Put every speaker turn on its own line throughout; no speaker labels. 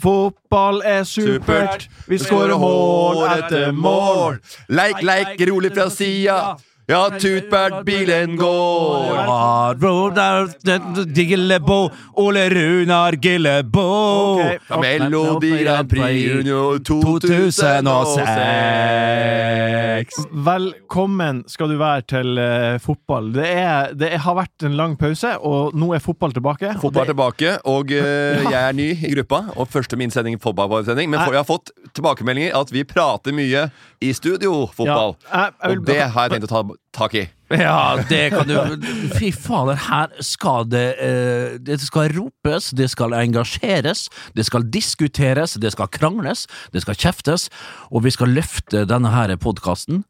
Fotball er supert. Vi skårer mål etter mål.
Leik, leik, rolig fra sida. Ja, tutbært, bilen går.
Gillebo, Ole Runar Gillebo.
Melodi Grand Prix Junior 2006.
Velkommen skal du være til uh, fotball. Det, er, det har vært en lang pause, og nå er fotball tilbake.
Fotball er tilbake, og eh, jeg er ny i gruppa. Og første min sending fotballsending. Men for jeg har fått tilbakemeldinger at vi prater mye i studio fotball.
Ja, jeg- jeg vil-
Og det har jeg tenkt å ta tak i.
Ja, det kan du Fy fader, her skal det eh, Det skal ropes, det skal engasjeres, det skal diskuteres, det skal krangles, det skal kjeftes, og vi skal løfte denne her podkasten.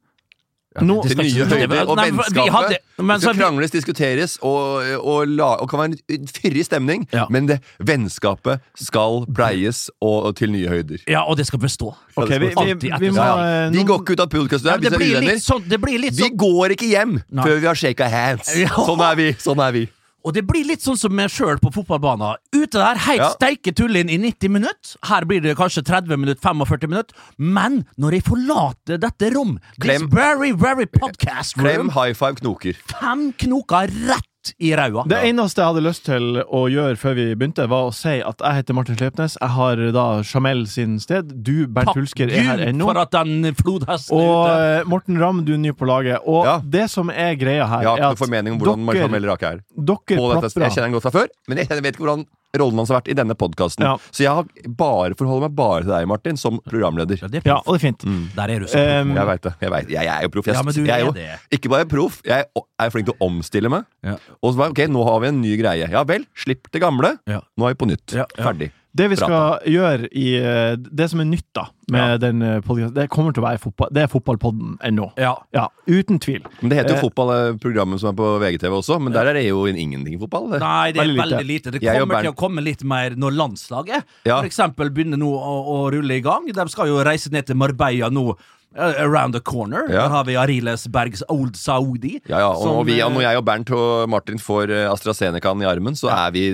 Nå-
Til nye høyder og vennskapet.
hadde- men
det skal krangles, diskuteres og, og, la, og kan være en fyrig stemning.
Ja.
Men det vennskapet skal pleies og, og til nye høyder.
Ja, og det skal bestå.
Okay, vi, vi, vi må
ja,
eh,
De går ikke ut av podkasten der hvis de er uvenner.
sånn,
Vi
sånn
går ikke hjem
Nei.
før vi har shaka hands. Sånn er vi. sånn er vi
Og det blir litt sånn som meg sjøl på fotballbanen. Ute der, helt
Ja.
steike tullin i 90 minutter. Her blir det kanskje 30 minutter, 45 minutter. Men når jeg forlater dette rom,
Klem.
this very, very podcast
Klem,
room,
high five, knoker.
fem knoker rett i ræva.
Det eneste jeg hadde lyst til å gjøre før vi begynte, var å si at jeg heter Martin Sleipnes. Jeg har da Jamel sin sted. Du, Bernt
Takk
Hulsker, er her ennå.
for at den flodhesten
Og
er ute.
eh, Morten Ramm, du er ny på laget. Og
Ja.
det som er greia her,
Jeg har
er
ikke noen
at
formening om hvordan
dere,
Marcel Rake er.
dere
På dette.
plaprer.
Jeg kjenner han godt fra før, men jeg vet ikke hvordan rollen hans har vært i denne podkasten.
Ja.
Så jeg har bare forholder meg bare til deg, Martin, som programleder.
Ja, det er
Ja, og det er fint.
Der er du som
Um,
Jeg veit det. Jeg, vet. jeg, jeg er jo proff. Jeg,
Ja, men du
jeg
er
jo,
det.
Ikke bare proff, jeg er flink til å omstille meg.
Ja.
Og så bare, ok, nå har vi en ny greie. Ja vel, slipp det gamle.
Ja.
Nå er vi på nytt.
Ja, ja.
Ferdig.
Det vi skal gjøre i eh, Det som er nytt da med
Ja.
den podkasten, det kommer til å være fotball. Det er fotballpodden ennå.
Ja.
Ja, uten tvil.
Men det heter
Eh,
jo eh, fotballprogrammet som er på VGTV også, men der er det jo ingenting fotball. Det.
Nei, det er
Veldig lite.
veldig lite. Det kommer Bernt... til å komme litt mer når landslaget
Ja.
for eksempel begynner nå å, å rulle i gang. De skal jo reise ned til Marbella nå. Eh, Around the corner.
Ja.
Der har vi Ariles Bergs Old Saudi.
Ja, ja, og
som,
når, vi,
eh,
når jeg og Bernt og Martin får eh, AstraZenecaen i armen, så er vi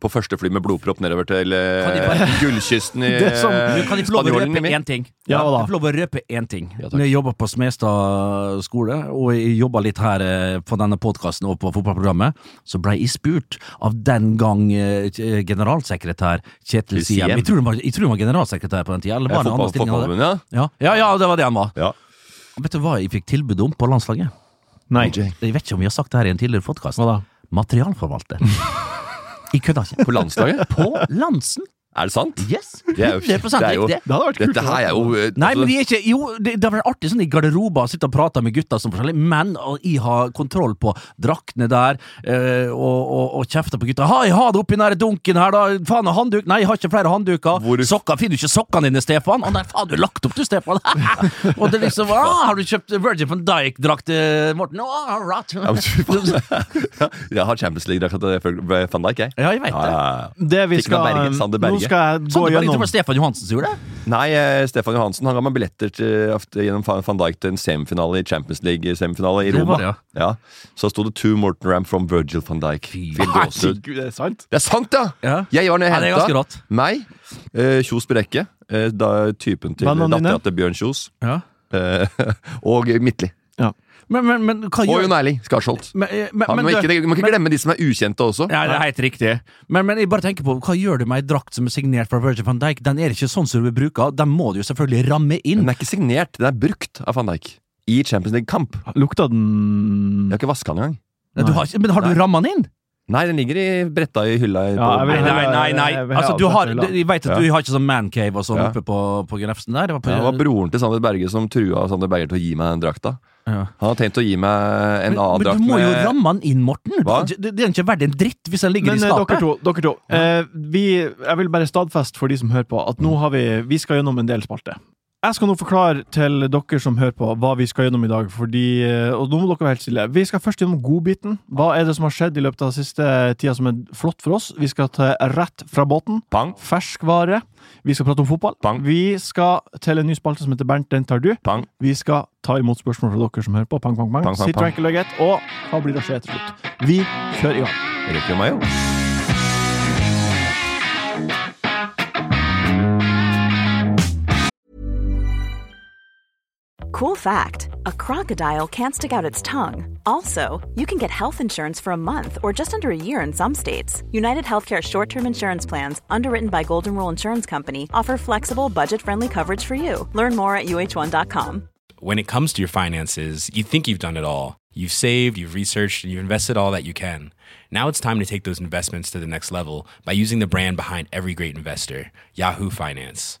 på første fly med blodpropp nedover til
bare-
gullkysten i
Det som-
eh,
kan jeg få lov å røpe én ting.
Ja, da?
Jeg får lov å røpe én ting.
Ja.
Når jeg jobba på Smestad skole, og jeg jobba litt her på denne podkasten og på fotballprogrammet, så ble jeg spurt av den gang generalsekretær Kjetil
Til
Siem. Jeg tror han var, generalsekretær på den tida. Eller
Ja,
var
fotball. Ja.
ja, ja, det var det han var.
ja.
Vet du hva jeg fikk tilbud om på landslaget?
Nei.
Jeg vet ikke om vi har sagt det her i en tidligere podkast. Materialforvalter. Jeg kødder ikke.
På landslaget?
På Lansen!
Er det sant?
Yes!
Det er jo-
100
det er jo-
riktig.
Det hadde vært kult.
Dette her er jo altså.
Nei,
altså,
men vi er ikke Jo, det, det vært artig sånn i garderober sitte og prate med gutter som forskjellig, men Og jeg har kontroll på draktene der, øh, og, og, og kjefter på gutta. 'Ha, jeg har det oppi den dunken her, da! Faen, handduk?' Nei, jeg har ikke flere handduker.
Hvor-
Sokker, Finner du ikke sokkene dine, Stefan? Å nei, faen, du har lagt opp du, Stefan! og det er liksom ah, 'Har du kjøpt Virgin van Dijk-drakt, eh, Morten?' Right.
men fy faen. Jeg har Champions League-drakt av van Dijk, jeg.
Ja, jeg vet det.
ja, ja.
Det vi skal
Sander.
Skal jeg gå
Sånn, det tror
gjennom
det var Stefan Johansen som gjorde det.
Nei, eh, Stefan Johansen han ga meg billetter til, ofte gjennom van Dijk til en semifinale i Champions League-semifinale i
Det
Roma.
var ja.
ja. Så sto det 'To Morton Ram from Virgil van Dijk'.
Fy
Herregud, det er sant?
Det er sant, ja!
Ja.
Jeg var nede og
det
henta meg, eh, Kjos Brekke, eh, da, typen til dattera til Bjørn Kjos,
Ja.
eh, og Midtli.
Men, men, men hva
Og Jon Erling Skarsholt.
men, eh, men,
Ja,
men
men
du-
ikke, du må ikke glemme de som er ukjente også.
Ja, det er helt riktig. Men, men jeg bare tenker på, hva gjør du med ei drakt som er signert fra Virgin van Dijk? Den er ikke sånn som du vil bruke. Den må du jo selvfølgelig ramme inn.
Den er ikke signert, den er brukt av van Dijk. I Champions League-kamp.
Lukta den
Jeg har ikke vaska den engang.
Nei, du har, men har du ramma den inn?
Nei, den ligger i bretta i hylla. i-
Ja,
på-
Nei, nei, nei. nei.
jeg
Altså, du har, du, jeg vet at
Ja.
du har ikke sånn mancave og sånn
Ja.
oppe på, på Grefsen der. Det var på,
Ja, det var broren til Sander Berge som trua Sander Berger til å gi meg den drakta.
Ja.
Han har tenkt å gi meg en annen drakt men
du må jo ramme den inn, Morten!
Hva?
Det, er ikke verdt en dritt hvis den ligger
Men
i
eh,
skapet.
dere to, dere to eh, vi, jeg vil bare stadfeste for de som hører på, at nå har vi Vi skal gjennom en del spalter. Jeg skal nå forklare til dere som hører på, hva vi skal gjennom i dag. Fordi, eh, og nå må dere være helt stille. Vi skal først gjennom godbiten. Hva er det som har skjedd i løpet av siste tida som er flott for oss? Vi skal til Rett fra båten.
Bang.
Ferskvare. Vi skal prate om fotball.
Bang.
Vi skal til en ny spalte som heter Bernt, den tar du.
Bang.
Vi skal ta imot spørsmål fra dere som hører på. Pang, pang, pang.
Pang, pang,
Sitt
og
rank. Og hva blir det å skje til slutt? Vi kjører i gang.
Rekker meg, jo.
Cool fact a crocodile can't stick out its tongue. Also, you can get health insurance for a month or just under a year in some states. United Healthcare short term insurance plans, underwritten by Golden Rule Insurance Company, offer flexible, budget friendly coverage for you. Learn more at uh1.com.
When it comes to your finances, you think you've done it all. You've saved, you've researched, and you've invested all that you can. Now it's time to take those investments to the next level by using the brand behind every great investor, Yahoo Finance.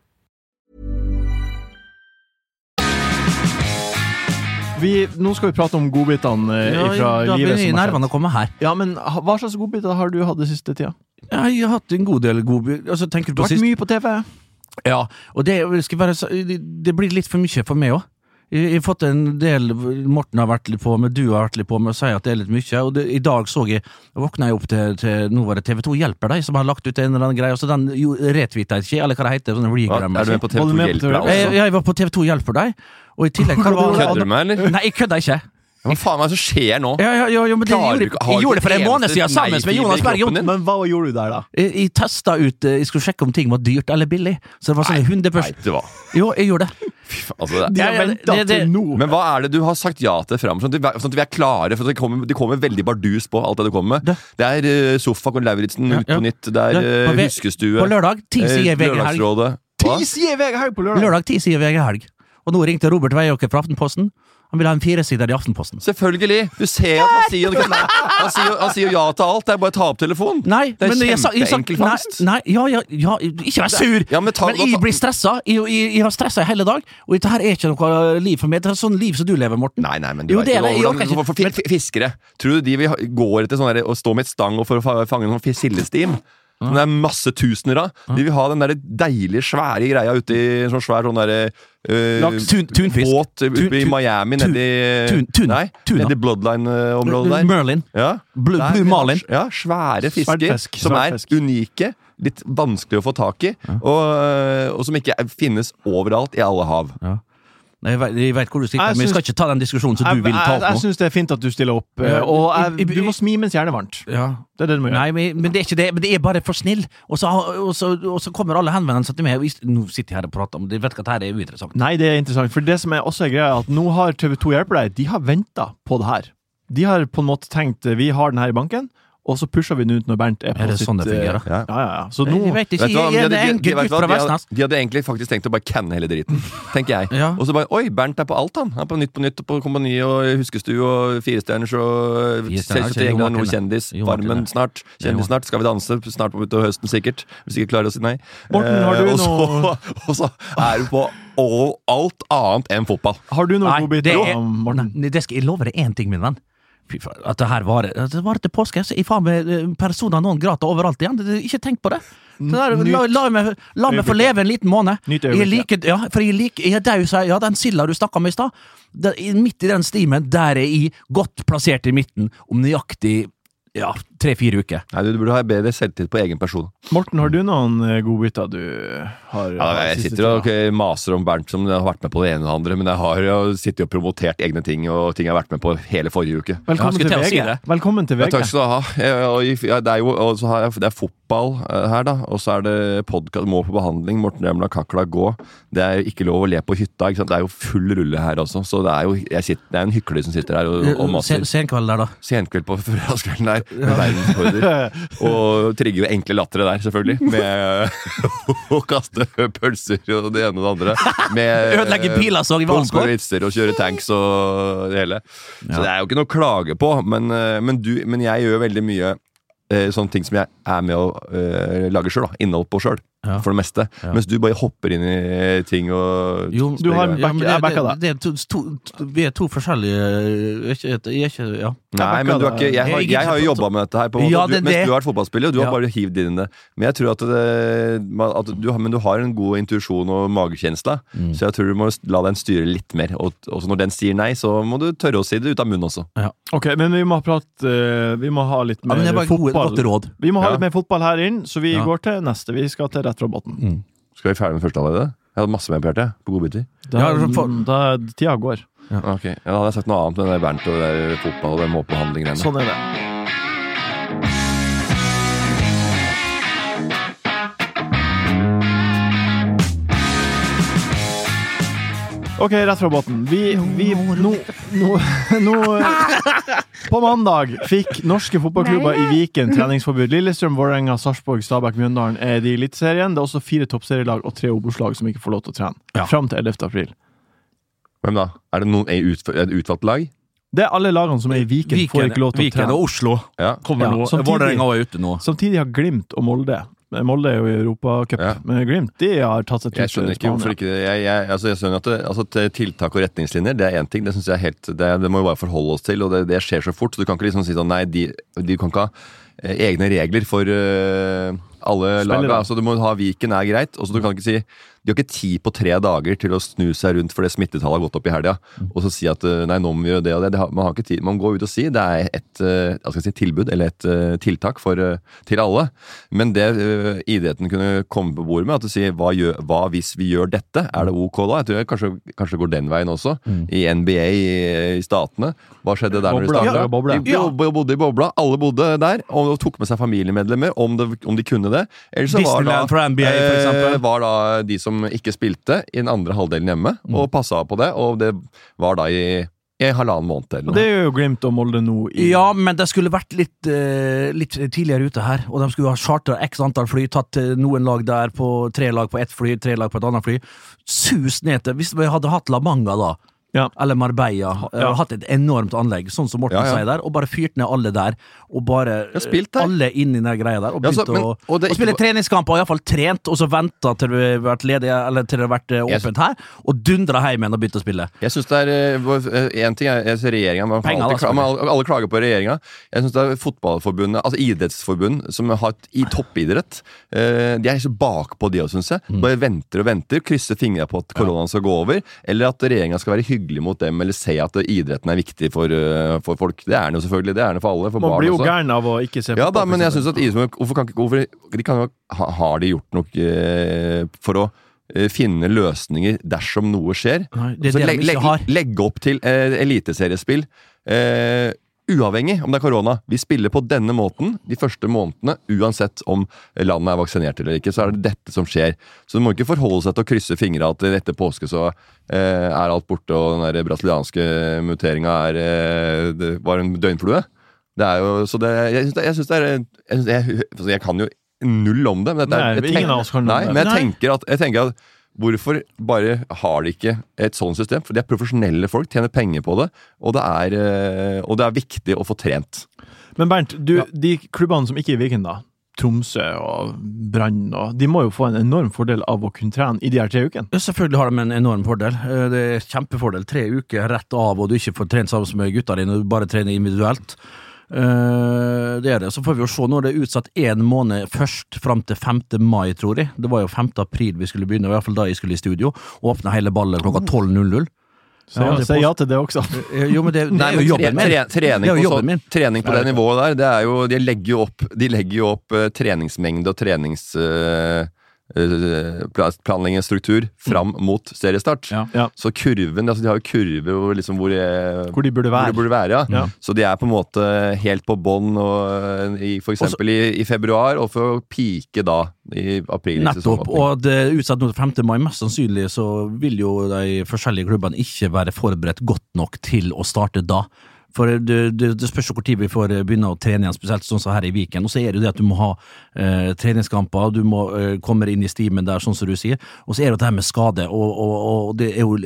Vi, nå skal vi prate om godbitene eh,
Ja,
fra
da
livet
begynner
som har
nervene å
skjedd.
komme her.
Ja, men ha- hva slags godbiter har du hatt den siste tida?
Ja, Jeg har hatt en god del godbiter. altså, tenker du på
har vært
sist?
mye på TV.
Ja, og det, skal være, det det blir litt for mye for meg òg. Jeg har fått en del Morten har vært litt på med, du har vært litt på med å si at det er litt mye. Og det, I dag så jeg våkna jeg opp til, til Nå var det TV2 Hjelper deg som har lagt ut en eller annen greie. Og så den retvita jeg ikke, eller hva det heter. Sånn
Hva?
regram.
Er du med på
TV2
Hjelper deg
jeg, jeg var på TV2 Hjelper deg, og i tillegg hva var-
Kødder du med meg, eller?
Nei, jeg kødder ikke.
Hva faen er det som skjer nå?
Ja, ja, ja, ja, men det, jeg, gjorde,
ikke-
jeg gjorde det for en måned siden sammen med Jonas Berg Johnsen.
Men hva gjorde du der, da?
Jeg, jeg testa ut eh, Jeg skulle sjekke om ting var dyrt eller billig. Så det var sånn 100
Vet det hva?
Jo, jeg gjorde det.
Fy faen, altså, det
De
Ja,
har venta
det- det-
til nå.
Men hva er det du har sagt ja til fram? Sånn at, vi, sånn at vi er klare, for det kommer, det kommer veldig bardus på alt det du kommer med.
Det-
Det er uh, Sofa og Lauritzen
Ja,
ut
ja.
på nytt, det er uh, Huskestue,
På lørdag, ti
eh,
sider VG Helg.
Lørdagsrådet.
Ti sider VG Helg på lørdag!
Lørdag ti sider VG Helg. Og nå ringte Robert Weiåker fra Aftenposten. Han ville ha en firesider i Aftenposten.
Selvfølgelig! Du ser jo at han sier, nei. han, sier, han sier ja til alt. Det er bare å ta opp telefonen.
Nei,
Det er kjempeenkel fangst.
Nei, ja, ja, ja, ikke vær sur!
Ja, men ta-
men jeg blir stressa. Jeg, jeg, jeg har stressa i hele dag, og dette her er ikke noe liv for meg. Det er sånn liv som du lever, Morten.
Nei, nei, men du
Jo, det er ikke.
for, Fiskere, tror du de vil går etter sånn å stå med et stang for å fange noen sildestim? Som det er masse tusener av. De vil ha den der deilige, svære greia ute i en sånn svær sånn derre Uh,
Laks, tun- tunfisk.
båt
Tun-
oppe i Miami,
tun-
nedi
tun-
Nei, nedi Bloodline-området der.
Merlin.
Ja.
Blue,
Der
Blue Marlin.
Ja, svære fisker
Sverdfisk,
som er unike, litt vanskelig å få tak i, og, og som ikke finnes overalt i alle hav.
Jeg vet, jeg vet hvor du
Jeg
men jeg skal ikke ta den diskusjonen som du vil ta opp nå.
jeg syns det er fint at du stiller opp, eh, og jeg, du må smi mens hjernen er varmt.
Ja.
Det er det du må gjøre.
Nei, men, det er ikke det. Men det er bare for snill. Og så, og så, og så kommer alle henvendelsene til meg. og Nå sitter jeg her og prater om det. Jeg vet ikke at dette er uinteressant.
Nei, det er interessant. For det som er også er greia, at nå har TV2 Hjelper deg, de har venta på det her. De har på en måte tenkt vi har den her i banken, og så pusher vi den ut når Bernt er på
Er det
sitt
sånn det
eh,
fungerer?
Ja.
Ja, ja. Så
Jeg
nå
vet ikke.
Vet du hva, de hadde- de- de- de hadde- De hadde egentlig faktisk tenkt å bare canne hele driten, tenker jeg.
Ja.
Og så bare Oi, Bernt er på alt, han. Han er på Nytt på Nytt på Kompani og Huskestue og Firestjerners og Selvsagt noe kjendis.
Jo
Farmen snart. Kjendis snart. Skal vi danse snart utover høsten, sikkert. Hvis ikke klarer å si nei.
Morten, har du
Eh,
noe-
og så er du på all, alt annet enn fotball.
Har du
noe
godbiter,
det det skal jeg love deg én ting, min venn. At det her varer det varer til påske. Så jeg faen meg eh, persona non grata overalt igjen. Ikke tenk på det. der, la, la, meg, la meg få leve en liten måned. Jeg er like, ja, for jeg liker like, jeg dau, sa jeg. Ja, den silda du snakka om i stad. Midt i den stimen, der er jeg godt plassert i midten om nøyaktig ja, tre-fire uker.
Nei, Du burde ha bedre selvtillit på egen person.
Morten, har du noen eh, godbiter du har
Ja, jeg sitter og maser om Bernt som har vært med på det ene og det andre, men jeg har jo sittet og promotert egne ting, og ting jeg har vært med på hele forrige uke.
Velkommen
Ja,
til VG.
si
Velkommen til
Ja, takk skal du ha. Jeg, jeg, det er jo og så har jeg, det er fotball eh, her, da. Og så er det podkast Må på behandling. Morten Remla Kakla gå. Det er jo ikke lov å le på hytta. Ikke sant? Det er jo full rulle her også. Så det er jo jeg sitter, det er en hykler som sitter her og, og maser.
Sen, senkveld der, da.
Senkveld på fredagskvelden der. Med verdensrekorder. Og trigger jo enkle lattere der, selvfølgelig. Med å kaste pølser og det ene og det andre. Med
Ødelegge biler, så i Valsgård.
Pumpe vitser og kjøre tanks og det hele. Så det er jo ikke noe å klage på, men, eh, men, du, men jeg gjør veldig mye eh, sånne ting som jeg er med å eh, lage sjøl. Innhold på sjøl.
Ja.
for det meste.
Ja.
Mens du bare hopper inn i ting og
Jo,
Du har en
Ja, men
jeg
det, det, det er to, to, to, vi er to forskjellige Jeg er ikke, jeg er ikke ja.
Nei, men du har ikke, jeg, har, jeg har jo jobba med dette her, på, en måte, du,
er
mens
det.
du har vært fotballspiller, og du
Ja.
har bare hivd inn det. Men jeg tror at, det, at du, men du har en god intuisjon og magekjensle,
Mm.
så jeg tror du må la den styre litt mer. Og, også når den sier nei, så må du tørre å si det ut av munnen også.
Ok, men vi må ha prat eh, Vi må ha litt mer fotball. Vi må ha
Ja.
litt mer fotball her inn, så vi
Ja.
går til neste. Vi skal til rett fra båten.
Skal vi ferdig med første allerede? Jeg hadde masse mer på hjertet, på godbiter.
Da,
Ja, for-
da tida går.
Ok, ja, Da hadde jeg sagt noe annet enn Bernt og det der fotball og den måpebehandlingen.
Sånn er det. Ok, rett fra båten. Vi, vi nå, nå, nå På mandag fikk norske fotballklubber i Viken treningsforbud. Lillestrøm, Vålerenga, Sarpsborg, Stabæk, Mjøndalen er de i Eliteserien. Det er også fire toppserielag og tre Obos-lag som ikke får lov til å trene.
Ja.
Fram til 11. april.
Hvem da? Er det noen er ut, et utvalgt lag?
Det er alle lagene som er i Viken, får ikke lov til å
Viken og Oslo
Ja.
kommer
Ja,
nå. Vålerenga er ute nå.
Samtidig har Glimt og Molde Molde er jo i Europacup,
Ja.
men Glimt de har tatt seg tur
Jeg skjønner ikke hvorfor ikke jeg, jeg, altså jeg skjønner at det, altså tiltak og retningslinjer Det er én ting. Det synes jeg er helt det, det må vi bare forholde oss til, og det, det skjer så fort. Så du kan ikke liksom si sånn Nei, de, de kan ikke ha eh, egne regler for uh, alle laga. Altså, du må ha Viken er greit. Og så du kan ikke si De har ikke tid på tre dager til å snu seg rundt fordi smittetallet har gått opp i helga, og så si at eh, nei, nå må vi gjøre det og det. det har, man har ikke tid. Man går ut og sier det er et eh, si, tilbud eller et eh, tiltak for, til alle. Men det idretten kunne komme på bordet med, at du sier hva, gjør, hva hvis vi gjør dette? Er det ok da? Jeg tror jeg kanskje, kanskje det går den veien også. I NBA i, i statene. Hva skjedde der når de
Bobla.
starta?
Ja.
De, de bodde i bobla. Alle bodde der og tok med seg familiemedlemmer om, det, om de kunne det. Eller så var da,
NBA, for eksempel.
eh, var da de som ikke spilte, i den andre halvdelen hjemme,
Mm.
og passa på det. Og det var da i, i halvannen måned eller noe.
det er jo Glimt og Molde nå i
Ja, men det skulle vært litt, eh, litt tidligere ute her, og de skulle ha chartra x antall fly, tatt eh, noen lag der på tre lag på ett fly, tre lag på et annet fly. Sus ned til Hvis vi hadde hatt La Manga, da,
Ja.
eller Marbella, eh,
Ja.
hatt et enormt anlegg, sånn som Morten
Ja, ja.
sier der, og bare fyrt ned alle der, og bare
spilt der.
eh, alle inn i den greia der, og
Ja,
begynt
så- men-
å
og det
og spille
ikke
treningskamper, og iallfall trent, og så venta til det har vært ledig, eller til det har vært eh,
Jeg
åpent her, og dundra hjem igjen og begynt å spille.
Jeg synes det er Én ting er jeg synes regjeringa Alle klager på regjeringa. Jeg syns det er fotballforbundet, altså idrettsforbund, som har et, i toppidrett eh, De er så bakpå, de òg, syns jeg.
Mm.
Bare venter og venter, krysser fingra på at koronaen skal gå over. Eller at regjeringa skal være hyggelig mot dem, eller se at idretten er viktig for, eh, for folk. Det er den jo selvfølgelig. Det er den for alle. For
Man
barn
blir jo
også.
gæren av å ikke se
Ja da, men jeg syns at idrettsforbundet Hvorfor kan ikke hvorfor, de kan jo, Har de gjort noe eh, for å eh, finne løsninger dersom noe skjer?
Nei, det er det de ikke har.
legge opp til eh, eliteseriespill. Eh, uavhengig om det er korona. Vi spiller på denne måten de første månedene, uansett om landet er vaksinert eller ikke. Så er det dette som skjer. Så du må ikke forholde seg til å krysse fingra at etter påske så eh, er alt borte, og den der brasilianske muteringa er eh, var en døgnflue. Det er jo, så det, jeg syns det, jeg synes det er jeg, synes, jeg, jeg kan jo null om det. Men dette er,
Nei,
jeg
ingen av oss kan
Nei, men jeg tenker at, jeg tenker at Hvorfor bare har de ikke et sånt system? For de er profesjonelle folk, tjener penger på det, og det er, eh, og det er viktig å få trent.
Men Bernt, du, de klubbene som ikke er i Viken, da, Tromsø og Brann, og, de må jo få en enorm fordel av å kunne trene i de her tre ukene.
Ja, selvfølgelig har de en enorm fordel. Eh, Det er kjempefordel. Tre uker rett av, og du ikke får trent sammen med gutta dine, du bare trener individuelt. Eh, det er det. Så får vi jo se. Nå er det utsatt én måned først, fram til 5. mai, tror jeg. Det var jo 5. april vi skulle begynne, i hvert fall da jeg skulle i studio. Åpne hele ballet klokka 12.00.
Så ja, si ja til det også.
Eh, Jo, men det, det er jo jobben min.
tre, trening, på,
min.
trening på det nivået der, det er jo De legger jo opp, de legger jo opp eh, treningsmengde og trenings... eh, eh, struktur planleggingsstruktur fram mot seriestart.
Ja.
Ja.
Så kurven, altså de har jo kurver hvor, liksom hvor, eh,
Hvor de burde
hvor
være.
det burde være. Ja.
Ja.
Så de er på en måte helt på bånn eh, eksempel i, i februar, og for å pike da i april.
Nettopp. Og det er utsatt nå til 5. mai. Mest sannsynlig så vil jo de forskjellige klubbene ikke være forberedt godt nok til å starte da. For det, det, det spørs jo hvor tid vi får eh, begynne å trene igjen, spesielt sånn som her i Viken. Og så er det jo det at du må ha eh, treningskamper, du må eh, komme inn i stimen der, sånn som du sier. Og så er det det her med skade, og, og, og det er jo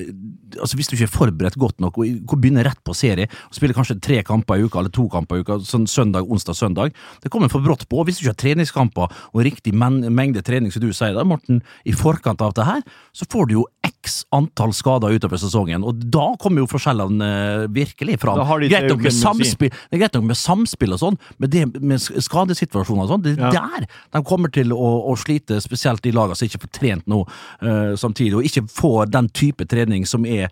Altså Hvis du ikke er forberedt godt nok, og begynner rett på serie, og spiller kanskje tre kamper i uka, eller to kamper i uka, sånn søndag, onsdag, søndag, det kommer for brått på. Hvis du ikke har treningskamper og riktig men mengde trening, som du sier da, Morten, i forkant av det her, så får du jo x antall skader utover sesongen, og da kommer jo forskjellene eh, virkelig fram.
De
greit nok med samspill, det er greit nok med samspill og sånn, men det med skadesituasjoner og sånn, det er
Ja.
der de kommer til å, å slite, spesielt de lagene som ikke får trent noe uh, samtidig, og ikke får den type trening som er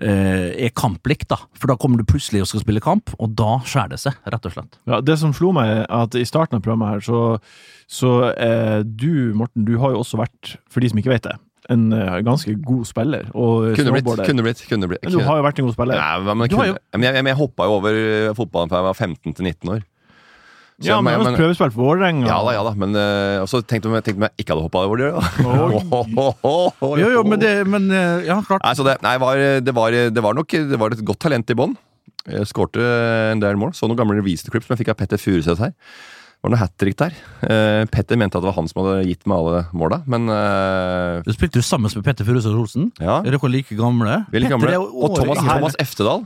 eh, er kamplikt, da. For da kommer du plutselig og skal spille kamp, og da skjærer det seg, rett og slett.
Ja, det som slo meg, er at i starten av programmet her, så, så eh, du, Morten, du har jo også vært, for de som ikke vet det, en eh, ganske god spiller.
Kunne blitt. Kunne blitt, kunne blitt.
Men du har jo vært en god spiller.
Nei, men, kunne, jo... men jeg, jeg, jeg hoppa jo over eh, fotballen fra jeg var 15 til 19 år. Så
ja,
jeg-
men, men prøvespill for Vålerenga.
Ja da, ja da, men uh, så tenkte jeg tenkte om jeg ikke hadde hoppa over det.
Jo, jo, men det men, Ja, klart.
Nei, så det, nei, var, det, var, det var nok det var et godt talent i bånn. Skårte en del mål. Så noen gamle revisorklipp som jeg fikk av Petter Furuseth her. Det var noe hat trick der. Uh, Petter mente at det var han som hadde gitt meg alle måla, men uh,
Du spilte jo sammen med Petter Furuseth Olsen.
ja.
Er dere like gamle?
Vi er litt gamle. Og Thomas, Thomas Eftedal.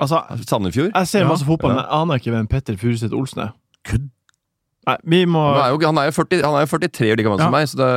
Altså,
Sandefjord.
jeg ser
Ja,
masse fotball,
ja.
men jeg aner ikke hvem Petter Furuseth Olsen er.
Kødd.
Nei, vi må
Han er jo, han er jo, 40, han er jo 43 år like gammel som meg. Så det,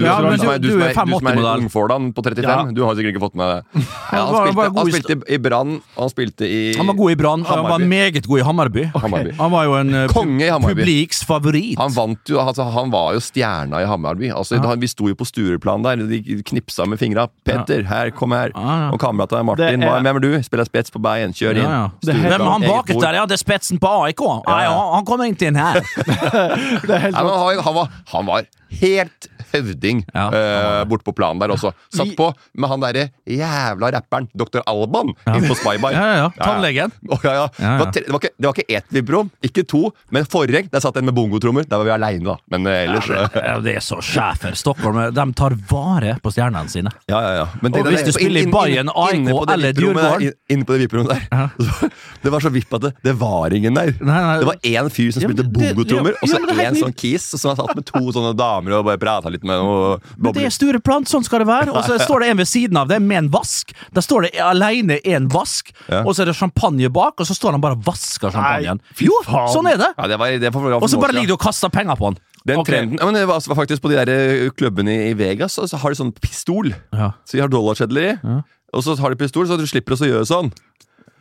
du,
Ja, du-
er-
du er
som er, du som
85
er
modell.
ungfålan på 35,
Ja.
du har sikkert ikke fått med deg
Han
spilte, han spilte i, Brann, han spilte i
Han var god i Brann, han var meget god i Hammarby.
Hammarby.
Han var jo en eh,
Konge i Hammarby.
publiks favoritt.
Han vant jo, altså, han var jo stjerna i Hammarby. Altså,
Ja.
Vi sto jo på Stureplan der, de knipsa med fingra. 'Petter, her, kom her'. Og kameraten Martin,
er-
hvem er du? Spiller spets på Bayern, kjør inn.
Er
Hvem er han
baket
der? Ja, det er spetsen på AIK. Ja, han kommer ikke inn her.
Det er helt
Nei, men han, han, var, han var helt høvding
Ja, han
eh, borte på planen der også. Satt på med han derre jævla rapperen Dr. Alban inne på Spybar.
Ja, ja, ja. Tannlegen.
Oh, ja, ja.
Ja, ja.
Det, var tre, det, var ikke, det var ikke ett vibrom, ikke to, men forrige der satt en med bongotrommer. Der var vi aleine, da. Men eh, ellers
Ja, det er så sjefer. Stockholm de tar vare på stjernene sine.
Ja, ja, ja. Men
Og hvis du spiller i Bayern, AIK
det
eller Djurgården.
Inne på det VIP-rommet der. Så, det var så vipp at det, det var ingen der.
Nei, nei.
Det var én fyr som spilte bongotrommer, og så
ja, det
én sånn kis som satt med to sånne damer og bare prata litt med noe
Men det er Sture Plant, sånn skal det være. Og så står det en ved siden av det med en vask. Der står det alene en vask,
Ja.
og så er det champagne bak, og så står han bare og vasker champagnen. Jo, sånn er det!
Ja, det var, det var,
Og så bare ligger du og kaster penger på han.
Den
okay.
trenden ja, men det var, var faktisk På de der eh, klubbene i, Vegas så, så har de sånn pistol.
Ja.
Så de har dollarsedler i. Og så har de pistol, så du slipper å gjøre sånn.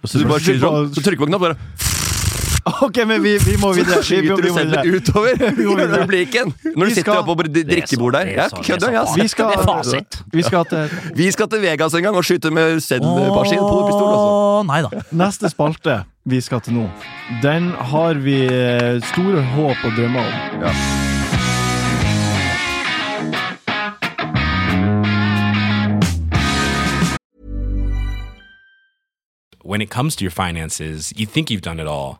Så du bare skyter sånn, så trykker på knapp, bare
Ok, men vi, vi må videre.
så
Vi, vi, vi
du
må videre.
utover publiken. Når du sitter oppe på
Det er
drikkebord der.
er
Jeg
er
kødder, jeg.
Vi skal, vi til
Vi skal til Vegas en gang og skyte med seddelmaskin på pistol.
Åh, Nei da.
neste spalte vi skal til nå. Den har vi eh, store håp og drømmer om.
Ja.
when it comes to your finances, you think you've done it all.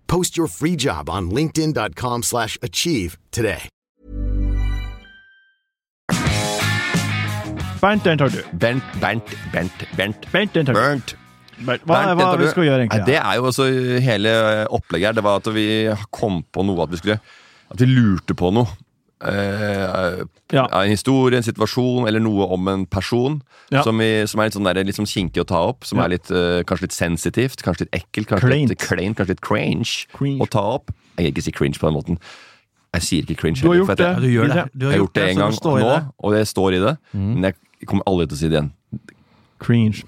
Post your free job on linkedin.com/achieve slash achieve today.
Bernt, den tar du.
Bernt, Bernt, Bernt, Bernt.
Bernt, den tar du.
Bernt.
Bernt, hva,
Bernt,
hva
tar
vi skal gjøre,
egentlig?
egentlig?
det er jo også hele opplegget her. Det var at vi kom på noe at vi skulle At vi lurte på noe. Eh,
Ja.
En historie, en situasjon eller noe om en person
Ja.
som, vi, som er litt sånn, der, litt sånn kinkig å ta opp. Som
Ja.
er litt, uh, kanskje litt sensitivt, kanskje litt ekkelt, kanskje
Kleint.
litt kleint, kanskje litt cringe
Cringe.
å ta opp. Jeg vil ikke si cringe på den måten. Jeg sier ikke cringe.
Du har gjort
at jeg-
Ja, du gjør det. Du har
Jeg har gjort det en gang nå,
det.
og jeg står i det. Men jeg kommer aldri til å si det igjen.
Cringe.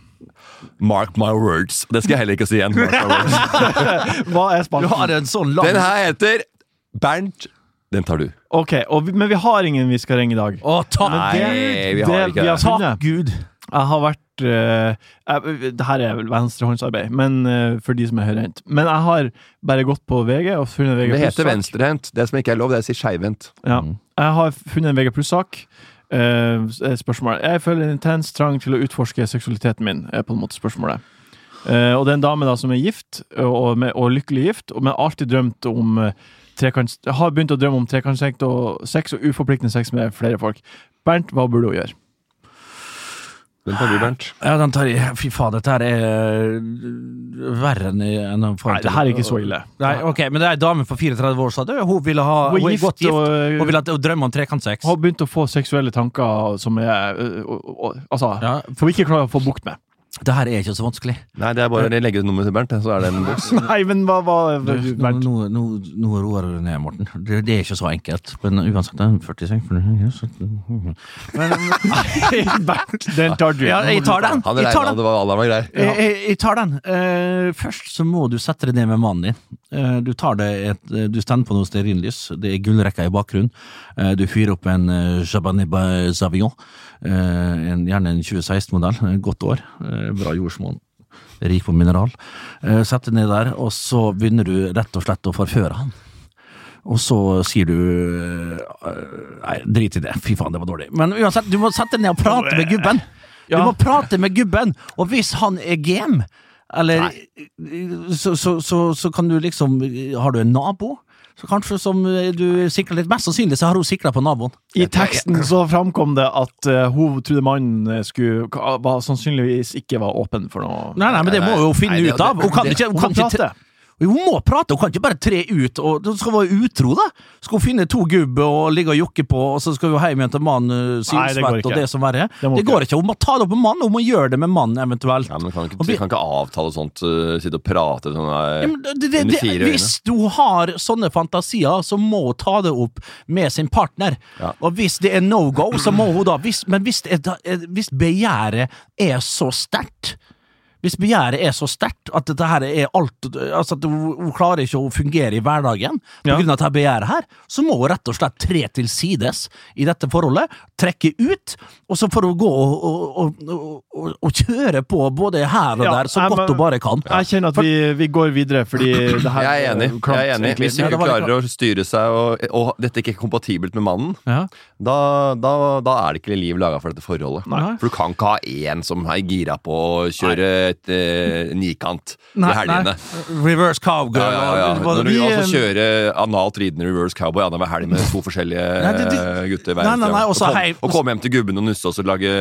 Mark my words. Det skal jeg heller ikke si igjen. Mark my words.
Hva er
Du har en sånn lang
Den her heter Bernt. Den tar du.
Ok, og vi, Men vi har ingen vi skal ringe i dag.
Å, takk
Nei,
det-
vi har ikke det.
Takk Gud!
Jeg har vært uh, jeg, Det her er vel venstrehåndsarbeid, men uh, for de som er høyrehendt. Men jeg har bare gått på VG og funnet VG
Det heter venstrehendt. Det som ikke er lov, det er å si skeivhendt.
Ja. Jeg har funnet en VG Pluss-sak. Uh, spørsmål. Jeg føler en intens trang til å utforske seksualiteten min, er på en måte spørsmålet. Uh, og det er en dame da som er gift, og, med, og lykkelig gift, og men alltid drømt om eh, trekant, har begynt å drømme om trekantsekt og sex og uforpliktende sex med flere folk. Bernt, hva burde hun gjøre?
Den tar du, Bernt.
Ja, den tar jeg. Fy faen, dette her er øh, verre enn en
Nei, det her er ikke så ille.
Nei, ok, Men det er ei dame på 34 år som. Hun ville ha
Hun er gift,
godt gift.
og-
Hun ville ha, hun om trekantsex.
Har begynt å få seksuelle tanker som er øh, øh, øh, Altså,
Ja,
som vi ikke klarer å få bukt med.
Det her er ikke så vanskelig.
Nei, det er bare å legge ut nummeret til Bernt, så er det en boks.
Nei, men hva
hva nå,
Bernt?
nå, nå, nå roer du ned, Morten. Det, det er ikke så enkelt. Men uansett, det er 46 for det,
Bernt, den tar du.
Ja, jeg tar den.
Han regna
den.
det var alle var grei.
Jeg, jeg, jeg tar den. Uh, først så må du sette deg ned med mannen din. Eh, du tar deg et, eh, du stender på noe stearinlys. Det er gullrekka i bakgrunnen. Eh, du fyrer opp en. Eh, en, gjerne en 2016-modell. Eh, Godt år. Bra jordsmonn. Rik på mineral. Sett deg ned der, og så begynner du rett og slett å forføre han. Og så sier du Nei, drit i det. Fy faen, det var dårlig. Men uansett, du må sette deg ned og prate med gubben. Du må prate med gubben, og hvis han er game, eller så, så, så, så kan du liksom Har du en nabo? Så kanskje som du sikrer litt Mest sannsynlig så har hun sikra på naboen.
I teksten så framkom det at uh, hun trodde mannen skulle var, sannsynligvis ikke var åpen for noe.
Nei, nei, men det må hun jo finne
Nei, det-
ut av. Hun kan
det-
ikke, hun kan ikke. Hun må prate, hun kan ikke bare tre ut. Og Hun skal være utro, da! Skal hun finne to gubber og ligge og jokke på, og så skal hun hjem igjen til mannen
går ikke.
og det som verre.
Det
Det går ikke. Hun må ta det opp med mannen, hun må gjøre det med mannen eventuelt.
Ja, men kan ikke,
vi-
kan ikke avtale sånt, uh, sitte og prate sånn
Ja, det, det,
under fire øyne.
hvis du har sånne fantasier, så må hun ta det opp med sin partner.
Ja.
Og hvis det er no go, så må hun da hvis, Men hvis, det er, hvis begjæret er så sterkt hvis begjæret er så sterkt at dette her er alt Altså at hun, klarer ikke å fungere i hverdagen på
Ja.
grunn av dette begjæret her, så må hun rett og slett tre til sides i dette forholdet, trekke ut, og så får hun gå og, og, og, og, og kjøre på både her og
Ja,
der så
jeg-
godt hun bare kan.
Jeg kjenner at vi, vi går videre, fordi det her
Jeg er enig.
Klart,
Jeg er enig. Hvis hun ikke klarer å styre seg, og, og dette ikke er kompatibelt med mannen,
Ja.
da, da, da er det ikke liv laga for dette forholdet.
Nei.
For du kan ikke ha én som er gira på å kjøre et eh, nikant i
Nei,
helgene.
nei. Reverse cowgirl.
Ja, ja, ja.
og-
Når du altså kjører analt ridende reverse cowboy annenhver helg med to forskjellige
Nei, det- det-
eh, gutter hver
Nei,
og, kom, og komme hjem til gubben og nusse og så lage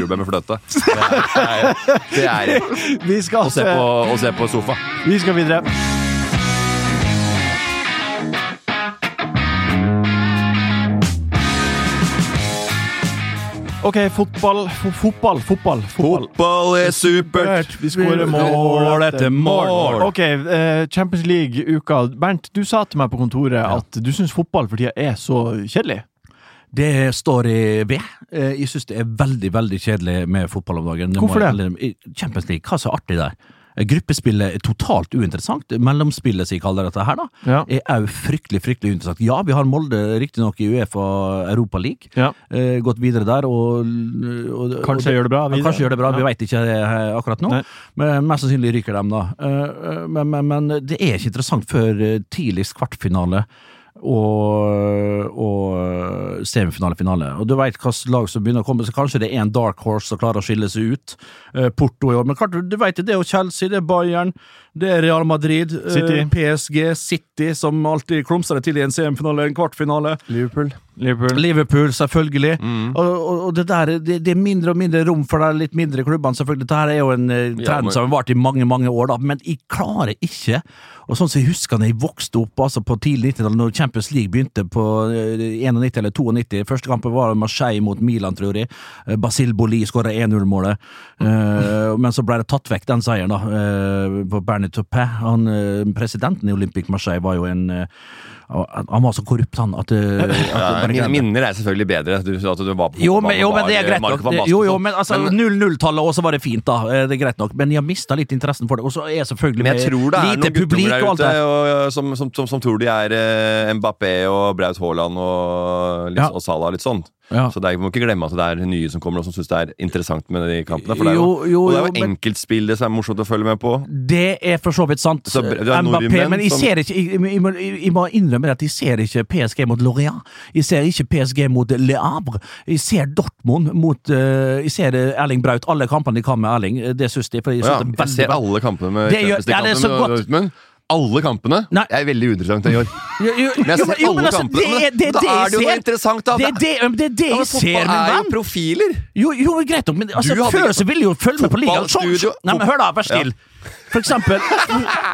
jordbær med fløte. Det er, det er, det er
Vi skal,
og se på, å se på sofa.
vi skal videre. Ok, fotball, fotball, fotball, fotball.
Er supert!
Vi skårer mål etter mål. Ok, eh, Champions League-uka. Bernt, du sa til meg på kontoret at du syns fotball for tida er så kjedelig.
Det står jeg ved. Eh, Jeg syns det er veldig veldig kjedelig med fotball om dagen.
Hvorfor det?
Champions League, hva er så artig der? Eh, Gruppespillet er totalt uinteressant. Mellomspillet, som jeg kaller dette her, da,
Ja.
er òg fryktelig fryktelig uinteressant. Ja, vi har Molde riktignok i Uefa Europa League.
Ja.
Eh, gått videre der og, og
Kanskje gjør det bra videre.
Kanskje gjør det bra, vi
Ja.
veit ikke eh, akkurat nå.
Nei.
Men mest sannsynlig ryker de, da. Eh, eh, Men, men, men det er ikke interessant før eh, tidligst kvartfinale og, og semifinale, finale. Og du veit hvilket lag som begynner å komme, så kanskje det er en dark horse som klarer å skille seg ut. Eh, Porto i år, men klart, du veit det er jo Chelsea, det er Bayern, det er Real Madrid, eh,
City.
PSG, City, som alltid klumser det til i en semifinale, en kvartfinale.
Liverpool.
Liverpool.
Liverpool, selvfølgelig.
Mm.
Og, og, og det der, det, det er mindre og mindre rom for de litt mindre klubbene, selvfølgelig. Dette er jo en eh,
Ja,
trend
men-
som har vart i mange, mange år, da. Men jeg klarer ikke Og sånn som jeg husker da jeg vokste opp altså på tidlig 90-tall, når Champions League begynte på eh, 91 eller 92 Første kampen var Marseille mot Milan, tror jeg. Eh, Basil Boli skåra 1-0-målet. Eh, men så ble det tatt vekk, den seieren, da. uh, på Bernie. Han, eh, presidenten i Olympic Marseille var jo en eh, Han var så korrupt, han, at, eh, at
ja,
Ja,
minner er selvfølgelig bedre. Du at du var på
Jo, men, jo, men det er greit nok. jo, jo,
sånn.
men altså, 0-0-tallet også var det fint, da. Eh, Det er greit nok. Men jeg har mista litt interessen for det. Og så er jeg selvfølgelig
Men jeg tror det er
lite publik
der
og alt det.
og, som, som, som, som tror de er eh, Mbappé og Braut Haaland og, litt,
Ja.
og Salah litt sånn.
Ja.
Så det er, må ikke glemme at det er nye som kommer og som syns det er interessant med de kampene. For det er jo,
Jo, jo,
og det er
jo, men-
enkeltspillet som er morsomt å følge med på.
Det er for så vidt sant.
Så
Mbappé, men jeg
som-
ser ikke jeg, jeg, må, jeg må innrømme at jeg ser ikke PSG mot Lorient. Jeg ser ikke PSG mot Le Havre. Jeg ser Dortmund mot uh, Jeg ser eh, Erling Braut. Alle kampene de kan med Erling. eh, Det syns de. For jeg,
Ja,
synes det er
jeg ser alle kampene med
Det gjør- ja, det er så godt.
Dortmund. Alle kampene
Nei.
er veldig uinteressant i år.
Jo, jo,
Men jeg ser
jo, men
alle
altså,
kampene.
Det er det,
da
det
er det jo noe interessant, da.
Det det, det, det
Ja, men
jeg ser,
fotball
venn.
er jo profiler!
Jo, jo, greit nok, men altså,
Du
vil jeg jo følge med på ligaen. Så- Nei, men hør da, vær still. For eksempel,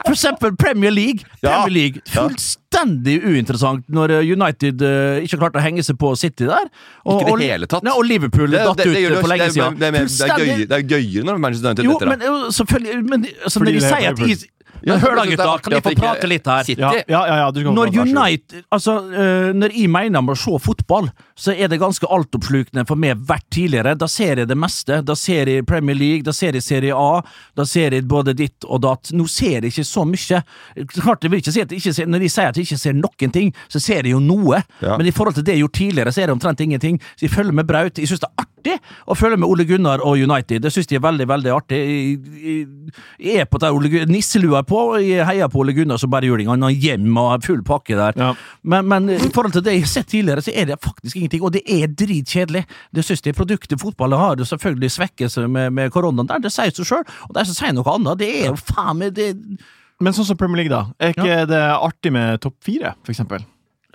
for eksempel Premier League.
Ja.
Premier League
Ja.
Fullstendig uinteressant når eh, United uh, ikke klarte å henge seg på City der. Og,
Ikke det hele tatt.
Nei, og Liverpool
Det,
datt
det, det,
ut for lenge siden.
det, er det, er det er gøyere når Manchester United
Jo,
detter av.
men selvfølgelig men, altså, Når de
er
sier at. Men Hør da,
jeg er
gutta, kan jeg få prate litt her?
Ja, ja, ja, ja, du skal
Når. United Altså, øh, når jeg mener om å se fotball, så er det ganske altoppslukende for meg hvert tidligere. Da ser jeg det meste. Da ser jeg Premier League, da ser jeg Serie A, da ser jeg både ditt og datt. Nå ser jeg ikke så mye. Klart jeg vil ikke si at jeg ikke ser, Når de sier at jeg ikke ser noen ting, så ser jeg jo noe.
Ja.
Men i forhold til det jeg gjort tidligere, så er det omtrent ingenting. Så jeg følger med Braut. Jeg syns det er artig å følge med Ole Gunnar og United. Det syns de er veldig, veldig artig. Jeg, jeg, jeg er på det Ole Gunnar, nisselua på, jeg heier på Ole Gunnar som bare juling. Han har hjem og full pakke der.
Ja.
Men, men i forhold til det jeg har sett tidligere, så er det faktisk ingenting. Og det er dritkjedelig. Det synes jeg produktet fotballen har det selvfølgelig svekkelse med, med koronaen der. Det sier seg sjøl. Og de som sier noe annet, det er jo faen meg det,
Men sånn som Premier League, da. Er ikke det artig med topp fire, for eksempel?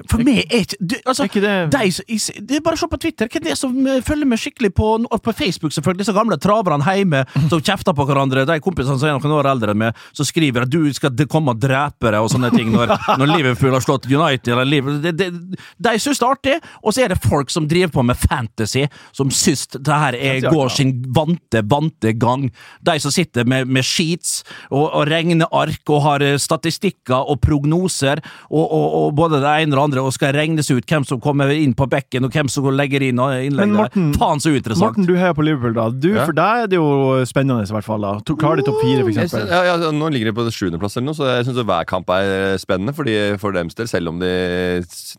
For meg er ikke du, altså,
Er ikke det-
de Det er bare å se på Twitter. Hvem er det som eh, følger med skikkelig på, på Facebook? selvfølgelig Disse gamle traverne hjemme som kjefter på hverandre. De kompisene som er noen år eldre enn meg, som skriver at du skal komme og drepe deg og sånne ting når, når Liverpool har slått United. Eller Liverpool. De, de, de syns det er artig, og så er det folk som driver på med fantasy, som syns det her er, går sin vante, vante gang. De som sitter med, med sheets og, og regneark og har eh, statistikker og prognoser og, og, og både det ene og det andre, og skal regnes ut hvem som kommer inn på bekken, og hvem som legger inn eh, innlegg.
Morten-.
Faen så interessant!
Morten, du heier på Liverpool, da. Du,
Ja.
For deg er det jo spennende, i hvert fall. da To- Klarer de topp fire, eksempel?
ja, ja, nå ligger de på sjuendeplass eller noe, så jeg syns hver kamp er spennende fordi for dems del, selv om de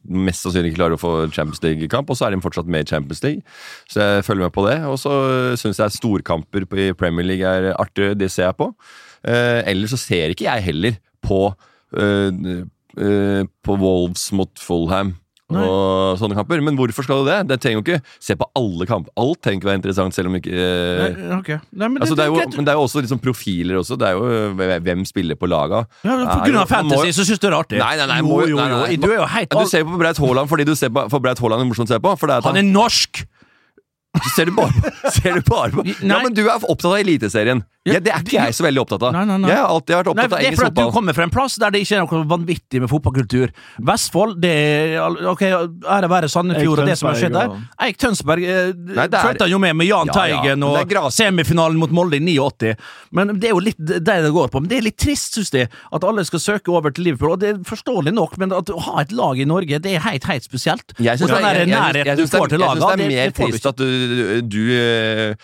mest sannsynlig ikke klarer å få Champions League-kamp, og så er de fortsatt med i Champions League. Så jeg følger med på det. Og så syns jeg storkamper i Premier League er artig, det ser jeg på. Eh, ellers så ser ikke jeg heller på eh, eh, på Wolves mot Fulham. Og sånne kamper. Men hvorfor skal du det? Det trenger jo ikke se på alle kamper. Alt trenger ikke være interessant, selv om ikke eh,
Nei, ok. Nei, men
Altså, det jo, men det er jo også liksom profiler også. Det er jo øh, hvem spiller på laga.
ja,
men
på grunn av
må
fantasy
jo-
så syns du det er artig?
Nei, nei, nei, må-
jo,
nei, nei,
jo. Du er jo heit,
Ja, du ser jo på Braut Haaland fordi du ser på, for Braut Haaland er morsomt å se på. Det er
Han er norsk!
Ser du bare ser du bare på.
Nei.
Ja, men du er opptatt av Eliteserien. Ja, det er ikke jeg så veldig opptatt av.
Nei, nei, nei.
Jeg har alltid vært
Nei,
opptatt av
det er
engelsk
for at du kommer fra en plass der det ikke er noe vanvittig med fotballkultur. Vestfold, det er Ok, ære være Sandefjord og det som har skjedd der. Eik Tønsberg eh,
det er-
fulgte han jo med med Jahn
Ja, ja,
Teigen
er
og semifinalen mot Molde i 89. Men det er jo litt det det går på. Men det er litt trist, syns jeg, at alle skal søke over til Liverpool. Og det er forståelig nok, men at å ha et lag i Norge, det er helt, helt spesielt.
Jeg syns det, er- det er- det
det,
er mer
det
trist at du, du du,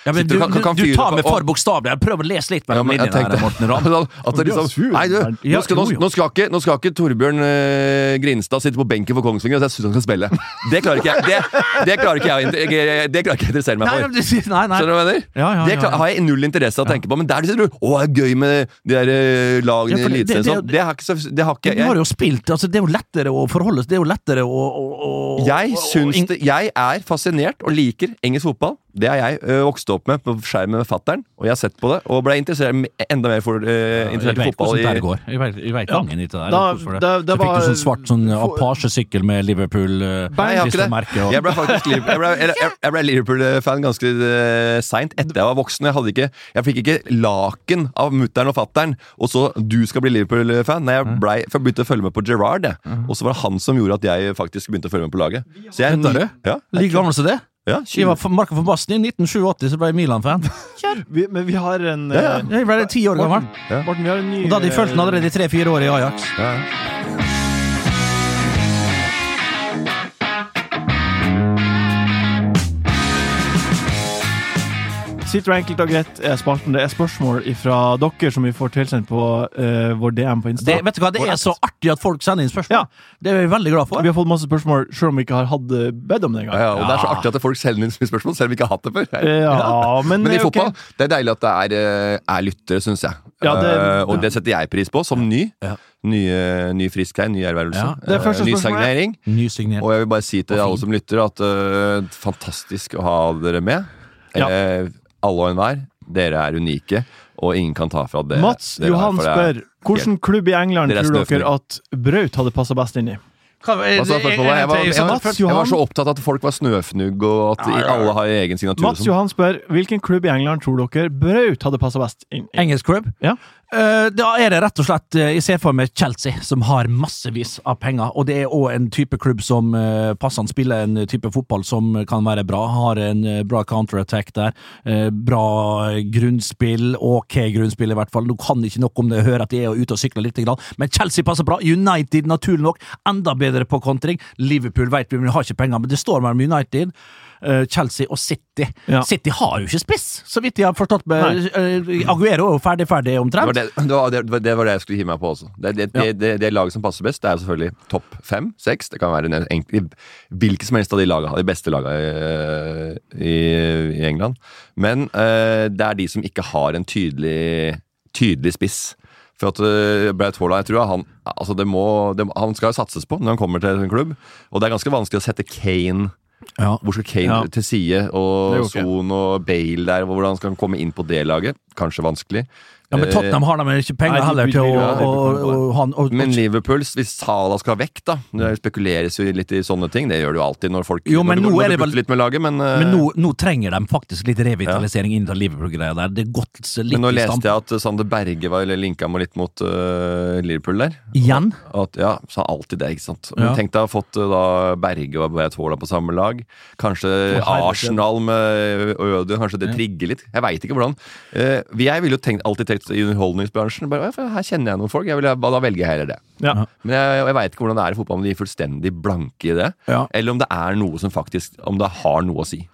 Ja,
sitter
du,
og kan, kan
du, du tar med for bokstavelig. Prøv å lese litt mellom
ja, jeg
linjene her, Morten Ramm.
at, det liksom, Nei, du, nå skal, nå, skal ikke, nå skal ikke Torbjørn eh, Grinstad sitte på benken for Kongsvinger, og jeg syns han skal spille. Det klarer ikke jeg Det, det klarer ikke jeg, å Det klarer ikke jeg å interessere meg for.
nei, nei.
Skjønner du hva jeg mener?
Ja, ja,
det
ja,
klar, har jeg null interesse av å tenke på. Men der sier du å, det er gøy med de der eh, lagene i Eliteserien.
det-
sånn. Det har ikke så- det har ikke
Vi har
jeg.
jo spilt, altså Det er jo lettere å forholde seg Det er jo lettere å, å, å
Jeg syns det Jeg er fascinert og liker engelsk fotball Det har jeg ø, vokst opp med på skjermen med fattern, og jeg har sett på det. Og ble interessert, enda mer for,
uh,
interessert i
vet
fotball. i-
går.
Ja.
gangen i det der.
Da-
det.
Da, det
så fikk
jo
du sånn svart sånn Apache-sykkel med Liverpool eh,
Nei, jeg har ikke det.
og
Jeg ble faktisk jeg jeg, jeg ble Liverpool-fan ganske uh, seint etter jeg var voksen. Jeg, hadde ikke, jeg fikk ikke laken av mutter'n og fatter'n, og så du skal bli Liverpool-fan. Nei, jeg, ble, jeg begynte å følge med på Gerrard, jeg. og så var det han som gjorde at jeg faktisk begynte å følge med på laget. Så jeg,
Kødder
ja, jeg,
Like gammel som det?
Ja,
Jeg var for- Marka for Basten i 1987, så ble jeg Milan-fan.
Vi, men vi har en
Ja, ja.
eh,
Jeg ble ti år gammel.
Morten, vi har en ny
Og da hadde jeg fulgt den allerede i tre-fire år i Ajax.
ja,
Sitter enkelt og greit er spalten. Det er spørsmål fra dere som vi får tilsendt på uh, vår DM på Insta.
Det, vet du hva, det er så artig at folk sender inn spørsmål.
Ja.
Det er vi veldig glad for.
Vi har fått masse spørsmål selv om vi ikke har hatt eh, bedt om det
Ja,
engang.
ja, og Det er så artig at folk sender inn så mye spørsmål, selv om vi ikke har hatt det før.
Eh, Ja, men,
Men i fotball okay. det er deilig at det er, eh, er lyttere, syns jeg.
Ja, det-
uh, og det setter jeg pris på, som ny.
Ja.
Nye, nye ny frisk her, ny ervervelse.
Ja.
Eh, ny
er-
signering. Og jeg vil bare si til alle som lytter, at uh, fantastisk å ha dere med.
Ja.
Alle og enhver. Dere er unike, og ingen kan ta fra det.
Mats
dere
Johan
for det er-
spør hvilken klubb i England
Dere er
tror dere at Braut hadde passa best inn i?
Hva?
Jeg var, jeg, jeg var så opptatt av at folk var snøfnugg, og at
Ja, ja, ja.
alle har egen signatur.
Mats
sånn.
Johan spør hvilken klubb i England tror dere Braut hadde passa best inn i?
Engelsk klubb?
Ja.
Eh, da er det rett og slett eh, Jeg ser for meg Chelsea, som har massevis av penger. Og det er òg en type klubb som passende passer spiller en type fotball som kan være bra. Har en eh, bra counterattack der. eh, bra grunnspill. Ok grunnspill, i hvert fall. Nå kan ikke nok om det, hører at de er ute og sykler litt. Men Chelsea passer bra. United, naturlig nok, enda bedre på kontring. Liverpool vet vi, men har ikke penger. Men det står mellom United. Eh, Chelsea og City.
Ja.
City har jo ikke spiss, så vidt jeg har forstått. Med, eh, Aguero er jo ferdig, ferdig
Det
omtrent.
var det, det, var, det, var- det var det jeg skulle hive meg på også. Det, det, det, det, det laget som passer best, det er selvfølgelig topp fem, seks. Det kan være en enkel, hvilket som helst av de lagene, de beste lagene i, i, i England. Men uh, det er de som ikke har en tydelig, tydelig spiss. For at Braut Haaland, jeg tror han, altså det må, det, han skal jo satses på når han kommer til en klubb. Og det er ganske vanskelig å sette Kane
Ja.
hvor skal Kane
Ja.
til side, og. Son og Bale der, hvordan skal han komme inn på det laget? Kanskje vanskelig.
Ja, men Tottenham har de ikke penger
Nei,
heller til å
å, å, å,
og,
Men Liverpool, hvis Salah skal vekk, da Det spekuleres jo litt i sånne ting. Det gjør det jo alltid når folk
Jo, men
når,
nå
når
er vel-
litt med laget, men, eh,
Men nå, nå trenger de faktisk litt revitalisering ja. innenfor Liverpool-greia der. Det er gått litt
men nå leste jeg at Sander Berge var eller linka meg litt mot uh, Liverpool der.
Igjen?
At, ja, sa alltid det, ikke sant.
Ja.
Tenk deg å ha fått eh, da Berge og Haaland på samme lag. Kanskje. Arsenal med Øde, kanskje det trigger litt. Jeg veit ikke hvordan. Uh, jeg ville jo tenkt, alltid tenkt i underholdningsbransjen. Bare, her kjenner jeg noen folk. Jeg vil, da velger jeg heller det.
Ja.
Men jeg, jeg veit ikke hvordan det er i fotball, om de er fullstendig blanke i det.
Ja.
Eller om det er noe som faktisk Om det har noe å si.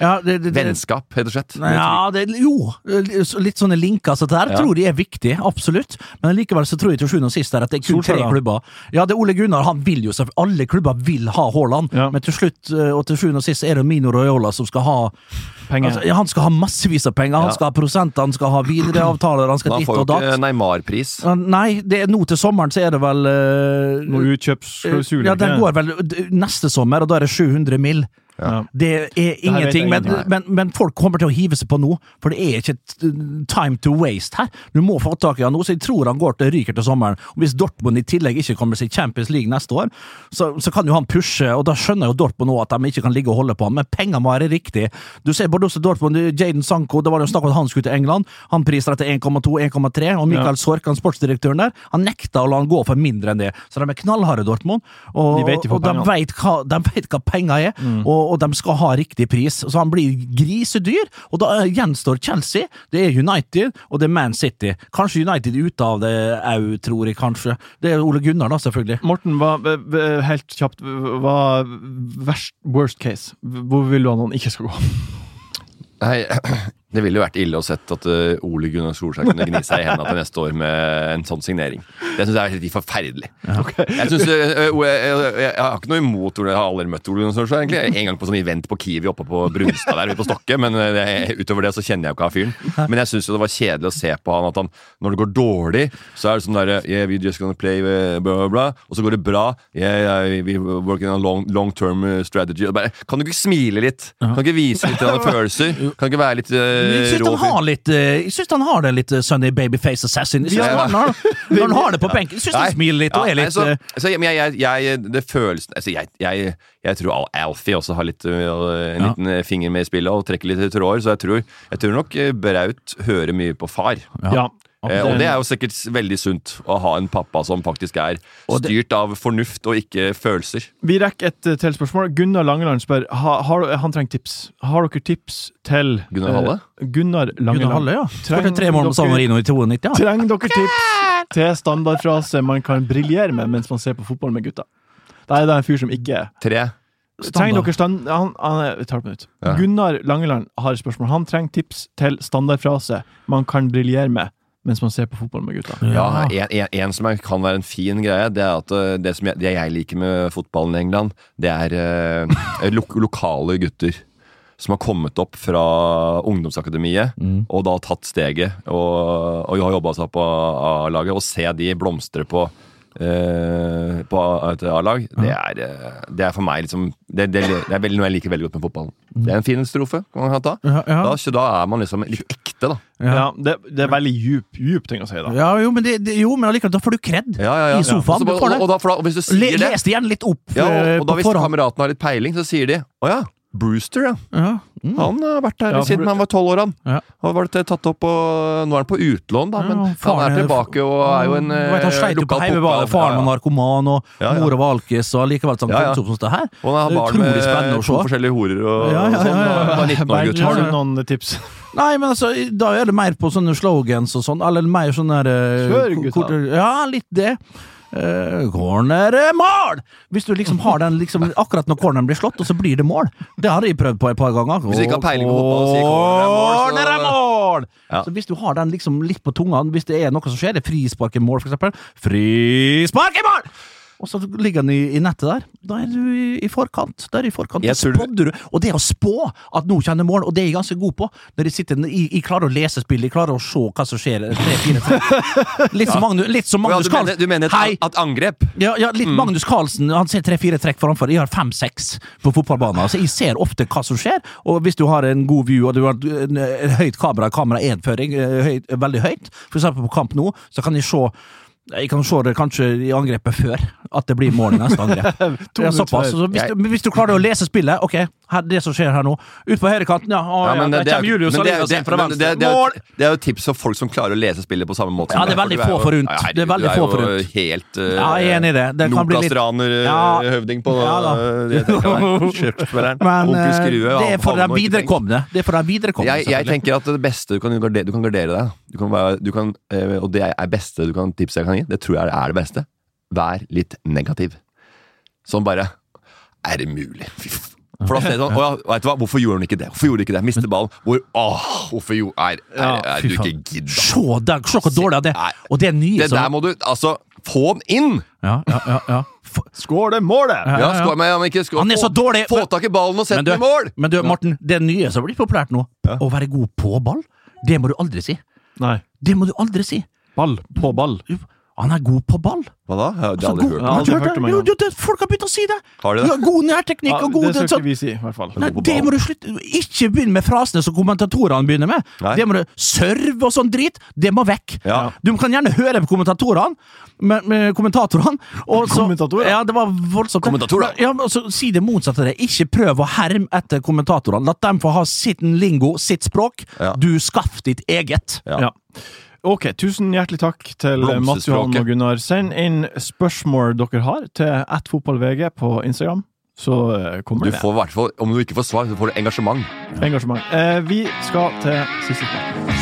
Ja, det, det, det,
Vennskap, rett og slett.
ja, det, jo, litt sånne linker så der
Ja.
tror jeg er viktig, absolutt. Men likevel så tror jeg til sjuende og sist at det er kun tre klubber. Ja, det er Ole Gunnar han vil jo selvfølgelig Alle klubber vil ha Haaland,
Ja.
men til slutt eh, og til sjuende og sist er det Mino Royola som skal ha
Penger.
altså, Han skal ha massevis av penger. Han
Ja.
skal ha prosenter, han skal ha videreavtaler, han skal
han
ditt
får jo
og datt.
ikke Neymar-pris.
Nei, det er nå til sommeren så er det vel uh,
Noe utkjøpsklausul.
Ja, den
det?
går vel neste sommer, og da er det 700 mill.
Ja.
Det er ingenting, men, men, men folk kommer til å hive seg på nå, for det er ikke time to waste her. Du må få tak i han nå, så jeg tror han går til ryker til sommeren. Og Hvis Dortmund i tillegg ikke kommer seg i Champions League neste år, så, så kan jo han pushe, og da skjønner jo Dortmund nå at de ikke kan ligge og holde på han, men pengene må være riktig. Du ser Borussia Dortmund, Jaden Sanko, det var jo snakk om at han skulle til England. Han priser etter 1,2-1,3, og Michael Sorkan, sportsdirektøren der, han nekta å la han gå for mindre enn det. Så de er knallharde, Dortmund. Og
De vet de
og de vet hva, de vet hva penger er,
Mm.
og, og de skal ha riktig pris. Så han blir grisedyr, og da gjenstår Chelsea, det er United, og det er Man City. Kanskje United er ute av det òg, tror jeg kanskje. Det er Ole Gunnar, da, selvfølgelig.
Morten, hva, helt kjapt, hva worst case? Hvor vil du at han ikke skal gå?
Nei, Det ville jo vært ille å sett at eh, Ole Gunnar Solskjær kunne gni seg i hendene til neste år med en sånn signering. Det syns jeg er helt forferdelig. Jeg, synes, eh, eh, jeg, jeg, jeg har ikke noe imot Ole, jeg har aldri møtt Ole Gunnar Solskjær. egentlig. En gang på sånn event på Kiwi oppe på Brunstad der på Stokke, men utover det så kjenner jeg jo ikke han fyren. Men jeg syns det var kjedelig å se på han at han, når det går dårlig, så er det sånn derre yeah, we just gonna play blah, blah, blah. Og så går det bra. Yeah, yeah, we working on long, long term strategy. Bare, kan du ikke smile litt? Kan du ikke vise litt følelser? Kan du ikke være litt
Jeg syns han litt synes han har det litt eh, Sunday Babyface Assassin. Jeg synes
Ja, ja.
han har, når han har det på benken, syns han smiler litt og er
nei, så,
eh,
så, men jeg, jeg, det føles altså, jeg, jeg, jeg tror Al Alfie også har litt, en liten finger med i spillet og trekker litt tråder, så jeg tror, jeg tror nok Braut hører mye på far.
Ja.
Eh, og det er jo sikkert veldig sunt å ha en pappa som faktisk er styrt av fornuft og ikke følelser.
Vi rekker et eh, til spørsmål. Gunnar Langeland spør ha, har, Han trenger tips. Har dere tips til
Gunnar Halle?
eh, Gunnar Langeland.
Gunnar Halle, ja.
Trenger
tre mål med San Marino i 92. Ja.
Trenger dere tips til standardfrase man kan briljere med mens man ser på fotball med gutta? Det er en fyr som ikke
Tre.
Trenger dere stand... Han, han er, tar.
Ja.
Gunnar Langeland har et spørsmål. Han trenger tips til standardfrase man kan briljere med mens man ser på fotball med gutta.
Ja, en, en, en som er, kan være en fin greie, det er at øh, det, som jeg, det jeg liker med fotballen i England, det er eh, lo lokale gutter. Som har kommet opp fra ungdomsakademiet og da tatt steget og, og har jobba seg på A-laget. Og se de blomstre på, eh, på et A-lag, det, eh, det er for meg liksom Det, det, det er noe jeg liker veldig godt med fotballen. Det er en fin strofe. kan man ta.
Ja, ja.
Da, da er man liksom litt ekte, da.
Ja, det, det er veldig djup, djup ting å si, da.
Ja, jo, men, det, det, jo, men allikevel, da får du kred
Ja, ja, ja.
i sofaen.
Og så
Du
bare-
får det.
og, og, da, for da, hvis du sier
Le,
det
les det igjen litt opp
Ja,
eh,
og, og da hvis kameraten har litt peiling, så sier de Å ja, Brewster, ja.
Ja. Mm.
Han har vært her
Ja,
siden han var tolv år, han.
Ja.
Han var tatt opp på, Nå er han på utlån, da,
Ja,
men han
faren
er tilbake og er jo en
vet, Han
eh,
sleit jo på
lokal
heimebane. Faren var
ja, ja.
narkoman, og
Ja, ja.
mora var alkis, og likevel sånn,
Ja, ja.
sånn som det her.
Og han har barn med to forskjellige horer og,
Ja, ja,
og sånn.
ja, ja.
Han var 19 år
Bernt, har du noen tips?
Nei, men altså, da er det mer på sånne slogans og sånn, eller mer sånn der eh,
Kjør, gutta.
Ja, litt det. Uh, corner er mål! Hvis du liksom har den liksom akkurat når corneren blir slått, og så blir det mål. Det har jeg prøvd på et par ganger.
Hvis du ikke har peiling på fotball sier er
Corner er mål!
Ja.
Så hvis du har den liksom litt på tunga, hvis det er noe som skjer, det er frispark i mål, for eksempel. Frispark i mål! Og så ligger den i, i nettet der. Da er du i, i forkant. Da er du i forkant. Da
tror du-.
Og det å spå at nå kjenner mål, og det er jeg ganske god på Når jeg sitter Jeg, jeg klarer å lese spillet, jeg klarer å se hva som skjer. Tre, fire, tre. Litt som Magnus, litt som
Ja,
Magnus
du, mener,
Carlsen.
du mener et, at angrep?
Ja, ja, litt Magnus Carlsen. Han ser tre-fire trekk foranfor. Jeg har fem-seks på fotballbanen. Altså, jeg ser ofte hva som skjer, og hvis du har en god view og du har en, en høyt kamera, kamera enføring, eh, høyt, veldig høyt, for eksempel på kamp nå, så kan jeg se jeg kan se det kanskje i angrepet før, at det blir mål i neste angrep. det
er
såpass. Så hvis, du, hvis du klarer å lese spillet, ok, her, det som skjer her nå Ut på høyrekanten, ja. Å,
Ja,
ja,
det, er-
kommer Julius Salinas inn fra venstre.
det, det, er det er jo tips for folk som klarer å lese spillet på samme måte.
Ja, det er veldig få forunt.
Ja,
Det er veldig
du
få
jo
forunt.
helt uh,
Ja, jeg er enig i det. Det kan bli litt- Ja.
Nokas-raner-høvding på
Ja.
Skjørtespilleren.
Men
Onkel
eh,
Skrue.
det er for den viderekomne. Det er for den viderekomne,
Jeg, jeg tenker at det beste du kan gardere, du kan gardere deg du kan være, du kan, eh, Og det er beste du kan tipset jeg kan gi, det tror jeg er det beste. Vær litt negativ. Sånn bare Er det mulig? Fy For da ser du sånn, «Å ja, vet du hva, Hvorfor gjorde han ikke det? Hvorfor gjorde han ikke det? Miste ballen. Hvor, åh, hvorfor gjorde er, er,
Ja,
er, du ikke gidda?
Se der, se hvor dårlig det er. Og det er nye
Det
som
der må du Altså, få den inn!
Ja, ja, ja, ja.
Skål det målet!
Ja,
ja, men ikke skår.
Han er så dårlig,
Få tak i ballen og sett den i mål!
men du, Morten, det nye som blir populært nå, å være god på ball, det må du aldri si.
Nei.
Det må du aldri si.
Ball på ball.
Han er god på ball.
Hva da? Jeg har
Så
aldri
god-
hørt
hørt
hørt
det?
om
Jo, det- Folk har begynt å si det!
Har de det?
Ja, god nærteknikk
Ja,
og god
det skal
sånn-
ikke vi si, i hvert fall.
Nei, det må du slutte Ikke begynn med frasene som kommentatorene begynner med.
Nei.
Det må du Serve og sånn drit, det må vekk.
Ja.
Du kan gjerne høre på kommentatorene, med, med kommentatorene og så,
Kommentatorer?
Ja, det var voldsomt.
Kommentatorer?
Ja, men så Si det motsatte av det. Ikke prøv å herme etter kommentatorene. La dem få ha sitt lingo, sitt språk.
Ja.
Du skaff ditt eget.
Ja.
Ja. Ok, tusen hjertelig takk til Mats Johan og Gunnar. Send inn spørsmål dere har til attfotballvg på Instagram, så eh, kommer
Du
det
får hvertfall, Om du ikke får svar, så får du engasjement.
engasjement. Eh, vi skal til siste spørsmål.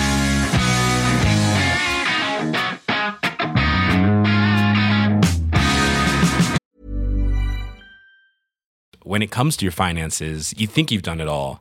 When it comes to your finances, you think you've done it all.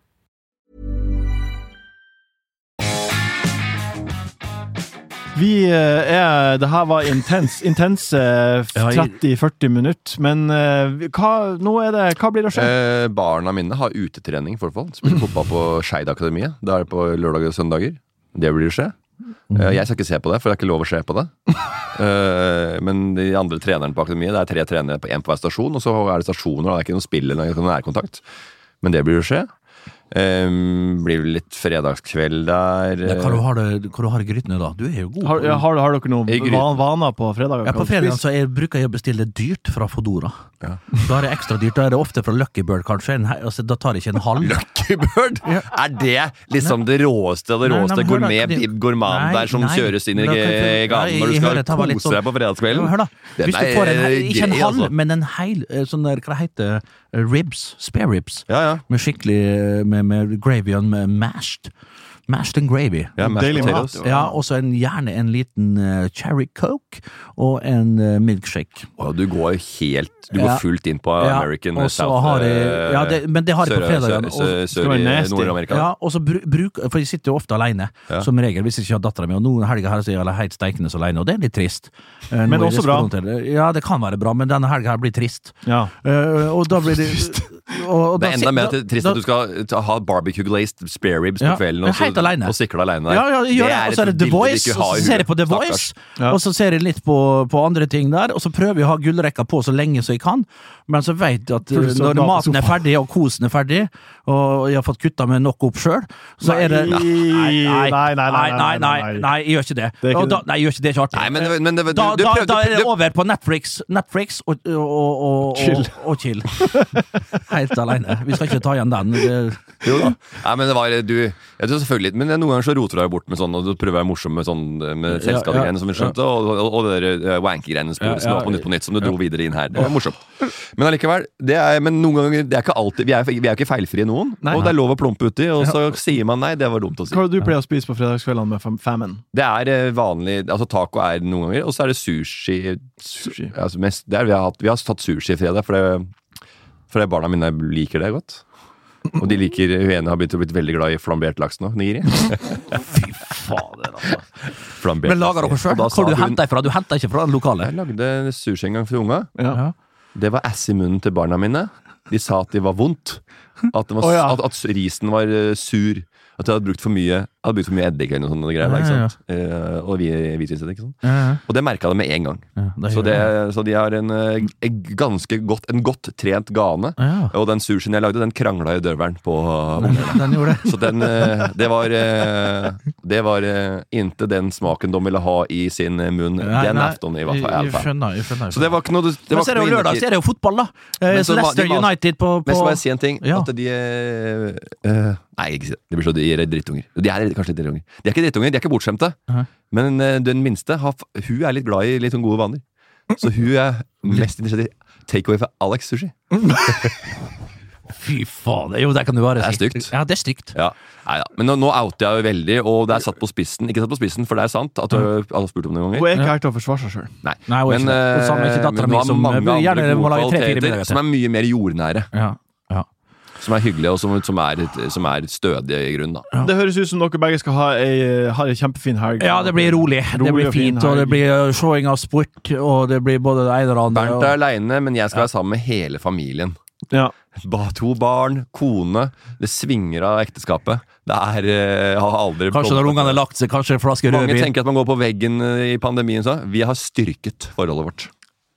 Vi eh, er Det her var intens, intense
Ja,
30-40 minutter, men eh, hva, nå er det, hva blir det å skje?
Eh, barna mine har utetrening, for fall. Spiller fotball på Skeidakademiet. Da er det på lørdager og søndager. Det blir å skje. Eh, jeg skal ikke se på det, for det er ikke lov å se på det. Eh, men de andre trenerne på akademiet, det er tre trenere på én på hver stasjon, og så er det stasjoner, og det er ikke noe spill eller nærkontakt. Men det blir å skje. Eh, blir vel litt fredagskveld der.
Ja, hva, du har det, hva du har i grytene da? Du er jo god.
Har, ja, har, har dere noen vaner på fredager?
Ja, på fredag så jeg, bruker jeg å bestille dyrt fra Fodora.
Ja.
Da er det ekstra dyrt. Da er det ofte fra Lucky Bird, kanskje. En, altså, da tar jeg ikke en halv.
Lucky Bird? Er det liksom det råeste av det råeste? Gourmet Gourmand der som
nei.
kjøres inn i
Da kan-
g- ganen
Nei,
når du
hører
skal kose deg på fredagskvelden?
hør da. Hvis du får en,
eh,
ikke en halv,
altså.
men en heil eh, sånn der, hva heter det? ribs, spare ribs,
Ja, ja.
med skikkelig eh, med, med gravy and mashed. Mashed and gravy.
ja mashed
Deilig mat.
potatoes.
Ja, og så gjerne en liten uh, cherry coke og en uh, milkshake.
Wow, du går helt Du går
Ja.
fullt inn på
Ja,
American South
har jeg-
eh,
ja, det- men det har jeg på fredagen,
Sør, sør, sør, i. Nord-Amerika.
Ja, og så bruk, For jeg sitter jo ofte alene,
Ja.
som regel, hvis jeg ikke har dattera mi. Og noen helger her så er jeg helt steikende så alene, og det er litt trist. Uh,
Men også bra.
Ja, det kan være bra, men denne helga her blir trist.
Ja.
Og da blir det og, og
Det er enda mer
da-
trist
da-
at du skal ta- ha barbecue glazed spare ribs
Ja,
på kvelden og, så-
alene.
og sikle alene der.
Ja, ja, det, gjør det. Og så er det The Voice, og så ser jeg på The. Voice,
Ja.
og så ser jeg litt på, på andre ting der, og så prøver jeg å ha gullrekka på så lenge som jeg kan, men så vet jeg at
du
eh, når maten er ferdig, og kosen er ferdig, og jeg har fått kutta meg nok opp sjøl, så er det
Nei, nei, nei, nei, nei,
nei, nei,
nei.
nei, jeg gjør ikke det.
Det er ikke
Og da, nei, jeg gjør ikke det, er ikke artig.
Nei, men, men det, du,
da,
du
da,
prøvde-
da er det over på Netflix, Netflix og, og, og, og, og chill. Helt alene. Vi skal ikke ta igjen den. Det,
Jo da. Nei, men det var du jeg tror selvfølgelig, Men noen ganger så roter du deg bort med sånn, og du prøver å være morsom med sånn med selskapsgreiene,
ja,
som vi skjønte, og, og, og det der, uh, wanky-greiene som
Ja,
som var på Nytt på Nytt, som du dro videre inn her. Det var morsomt. Men allikevel, det er, men noen ganger det er ikke alltid, vi er, vi er ikke feilfrie noen,
Nei.
og det er lov å plumpe uti, og så sier man nei, det var dumt å si.
Hva er det du pleier å spise på fredagskveldene med famen?
Det er eh, vanlig altså Taco er noen ganger, og så er det sushi.
Sushi.
Altså mest, det er, vi, har hatt, vi har tatt sushi i fredag, for det, for barna mine liker det godt. Og de liker, hun ene har begynt å bli veldig glad i flambert laks nå. Nigeri.
fy fader, altså.
Flambert
Men lager dere sjøl? Hvor du henter ifra? Du henter ikke fra den lokale?
Jeg lagde sushi en gang for unga.
Ja.
Det var ass i munnen til barna mine. De sa at det var vondt. At, det var,
oh, ja.
at, at risen var eh, sur. At jeg hadde brukt for mye brukt for mye eddik eller noe sånt. Greier,
Ja,
ja,
ja,
sant? Eh, og vi, hvitvinseddik. Sånn.
Ja, ja.
Og det merka de med en gang.
Ja, det
Så, det,
det.
så de har en, eh, en ganske godt, en godt trent gane.
Ja.
Og den sushien jeg lagde, den krangla i døveren på uh,
det.
Så den uh, Det var uh, Det var uh, inte den smaken de ville ha i sin eh, munn den
nei,
i hvert fall.
Jeg, skjønner. Jeg skjønner,
Så det var ikke noe det
Men så er det jo lørdag, så er det jo fotball, da. Eh, Leicester United på,
Men så må jeg si en ting.
Ja.
At de eh, eh, Nei, ikke si det. Det blir så de er drittunger. De er kanskje litt drittunger. De er ikke drittunger, de er ikke bortskjemte.
Mhm.
Men uh, den minste, har, hun er litt glad i litt sånn gode vaner. Så hun er mest interessert i takeaway fra Alex Sushi.
Fy faen. Jo, det kan du bare
Det er stygt.
Ja, det er stygt.
Ja, Neida. Men nå, nå outer jeg jo veldig, og det er satt på spissen. Ikke satt på spissen, for det er sant at øh, alle har spurt om det noen
Hun er ikke her til å forsvare seg sjøl.
Nei.
Nei, hun er ikke det. Er ikke
eh, men hun har mange
eh,
andre gode kvaliteter som er mye mer jordnære.
Ja, ja.
Som er hyggelige, og som, som, er, som er stødige i grunnen. da.
Det høres ut som dere begge skal ha ei, ha ei kjempefin helg.
ja, det blir rolig. Det blir
og
fint, og det blir uh, showing av sport, og det blir både det ene og det andre.
Bernt er aleine, men jeg skal være sammen med hele familien.
Ja.
Ba, to barn, kone. Det svinger av ekteskapet. Det er eh, Jeg har aldri
Kanskje når ungene har lagt seg, kanskje en flaske
Mange tenker at man går på veggen eh, i pandemien. Så. Vi har styrket forholdet vårt.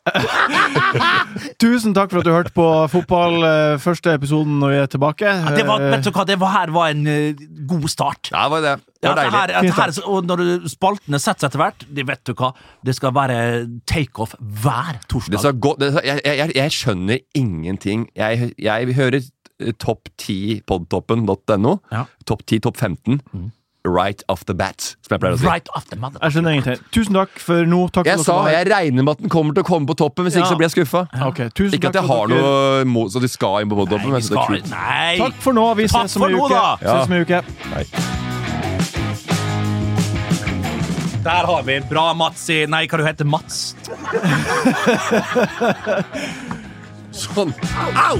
Tusen takk for at du hørte på fotball. eh, Første episoden når vi er tilbake.
Ja, det var, vet du hva, det var, her var en uh, god start.
Ja, det var det. Det
Ja,
var
det
deilig.
her, her, og når spaltene setter seg etter hvert, det vet du hva, det skal være takeoff hver
Det
torsdag.
skal gå, det, jeg, jeg, jeg skjønner ingenting. Jeg, jeg hører eh, topp 10 podtoppen.no.
Ja.
Topp 10, topp 15. Right off the bat, som jeg pleier å si.
Right off the mother.
Jeg skjønner ingenting. Tusen takk for nå. Takk
Jeg
for
sa jeg regner med at den kommer til å komme på toppen, hvis ikke så blir jeg skuffa.
Okay, tusen
Ikke at jeg har
dere-
noe så de skal inn på toppen.
Nei,
men det er
skal
kult.
Nei!
Takk for nå. Vi ses om en uke.
da.
Ses om en uke.
Der har vi bra Mats i Nei, hva du heter Mats?
Sånn.
Au!